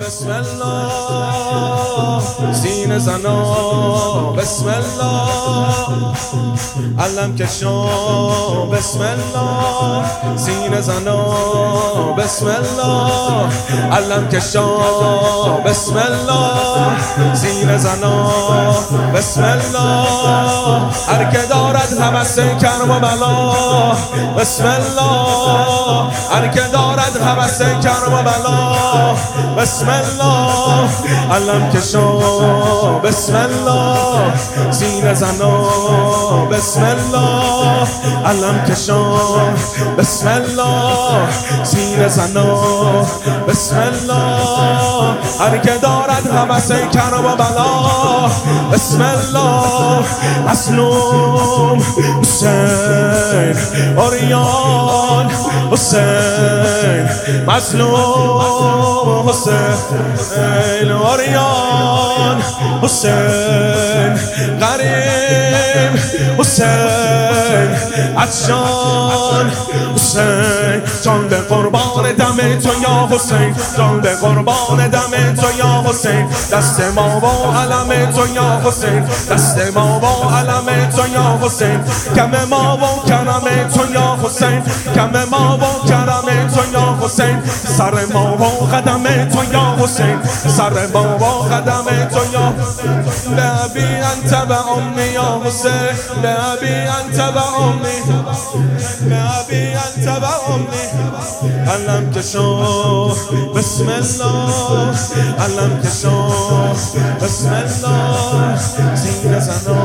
بسم الله سین زنا بسم الله علم کشان بسم الله سین زنا بسم الله علم کشان بسم الله سین زنا بسم الله هر که دارد حوث کرم و بلا بسم الله هر که دارد حوث کرم و بلا. بسم الله. علم کشان بسم الله. سین زنا. بسم الله. علم کشان بسم الله. سین زنا. بسم الله. هر که دارد حوث کرم و بلا. بسم الله. اسلوم حسین اوریان حسین مظلوم حسین اوریان حسین غریب حسین عطشان حسین. جان به قربان دم تو یا حسین. جان به قربان دم تو یا حسین. دست ما با علم تو یا حسین. دست ما با علم تو یا حسین. کم ما با کرم تو یا حسین. کم ما با کرم تو یا حسین. سر ما با قدم تو یا حسین. سر ما با قدم تو یا لبی انت به امی یا حسین. لبی انت به امی. لبی انت به امی. علم کشان بسم الله علم کشان بسم الله سینه زنا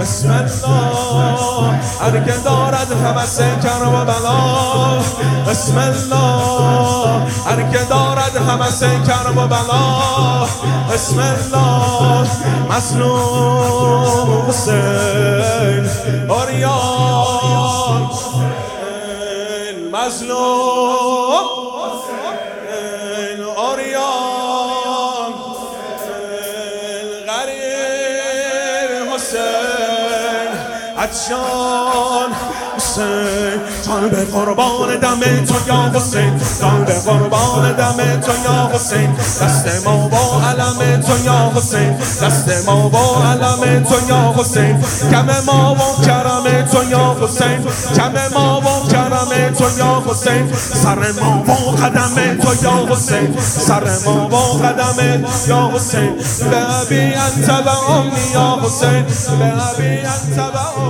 بسم الله هر که دارد حوث کرم و بلا بسم الله هر که دارد حوث کرم و بلا بسم الله مظلوم حسین آریان مظلوم غریب حسین. عطشان. حسین جان به قربان دم تو یا حسین. جان به قربان دم تو یا حسین. دست ما با علم تو یا حسین. دست ما با علم تو یا حسین. کم ما با کرم تو یا حسین. کم ما با کرم تو یا حسین. سر ما با قدم تو یا حسین. سر ما با قدم یا حسین. به ابی انت و امی یا حسین. به ابی انت و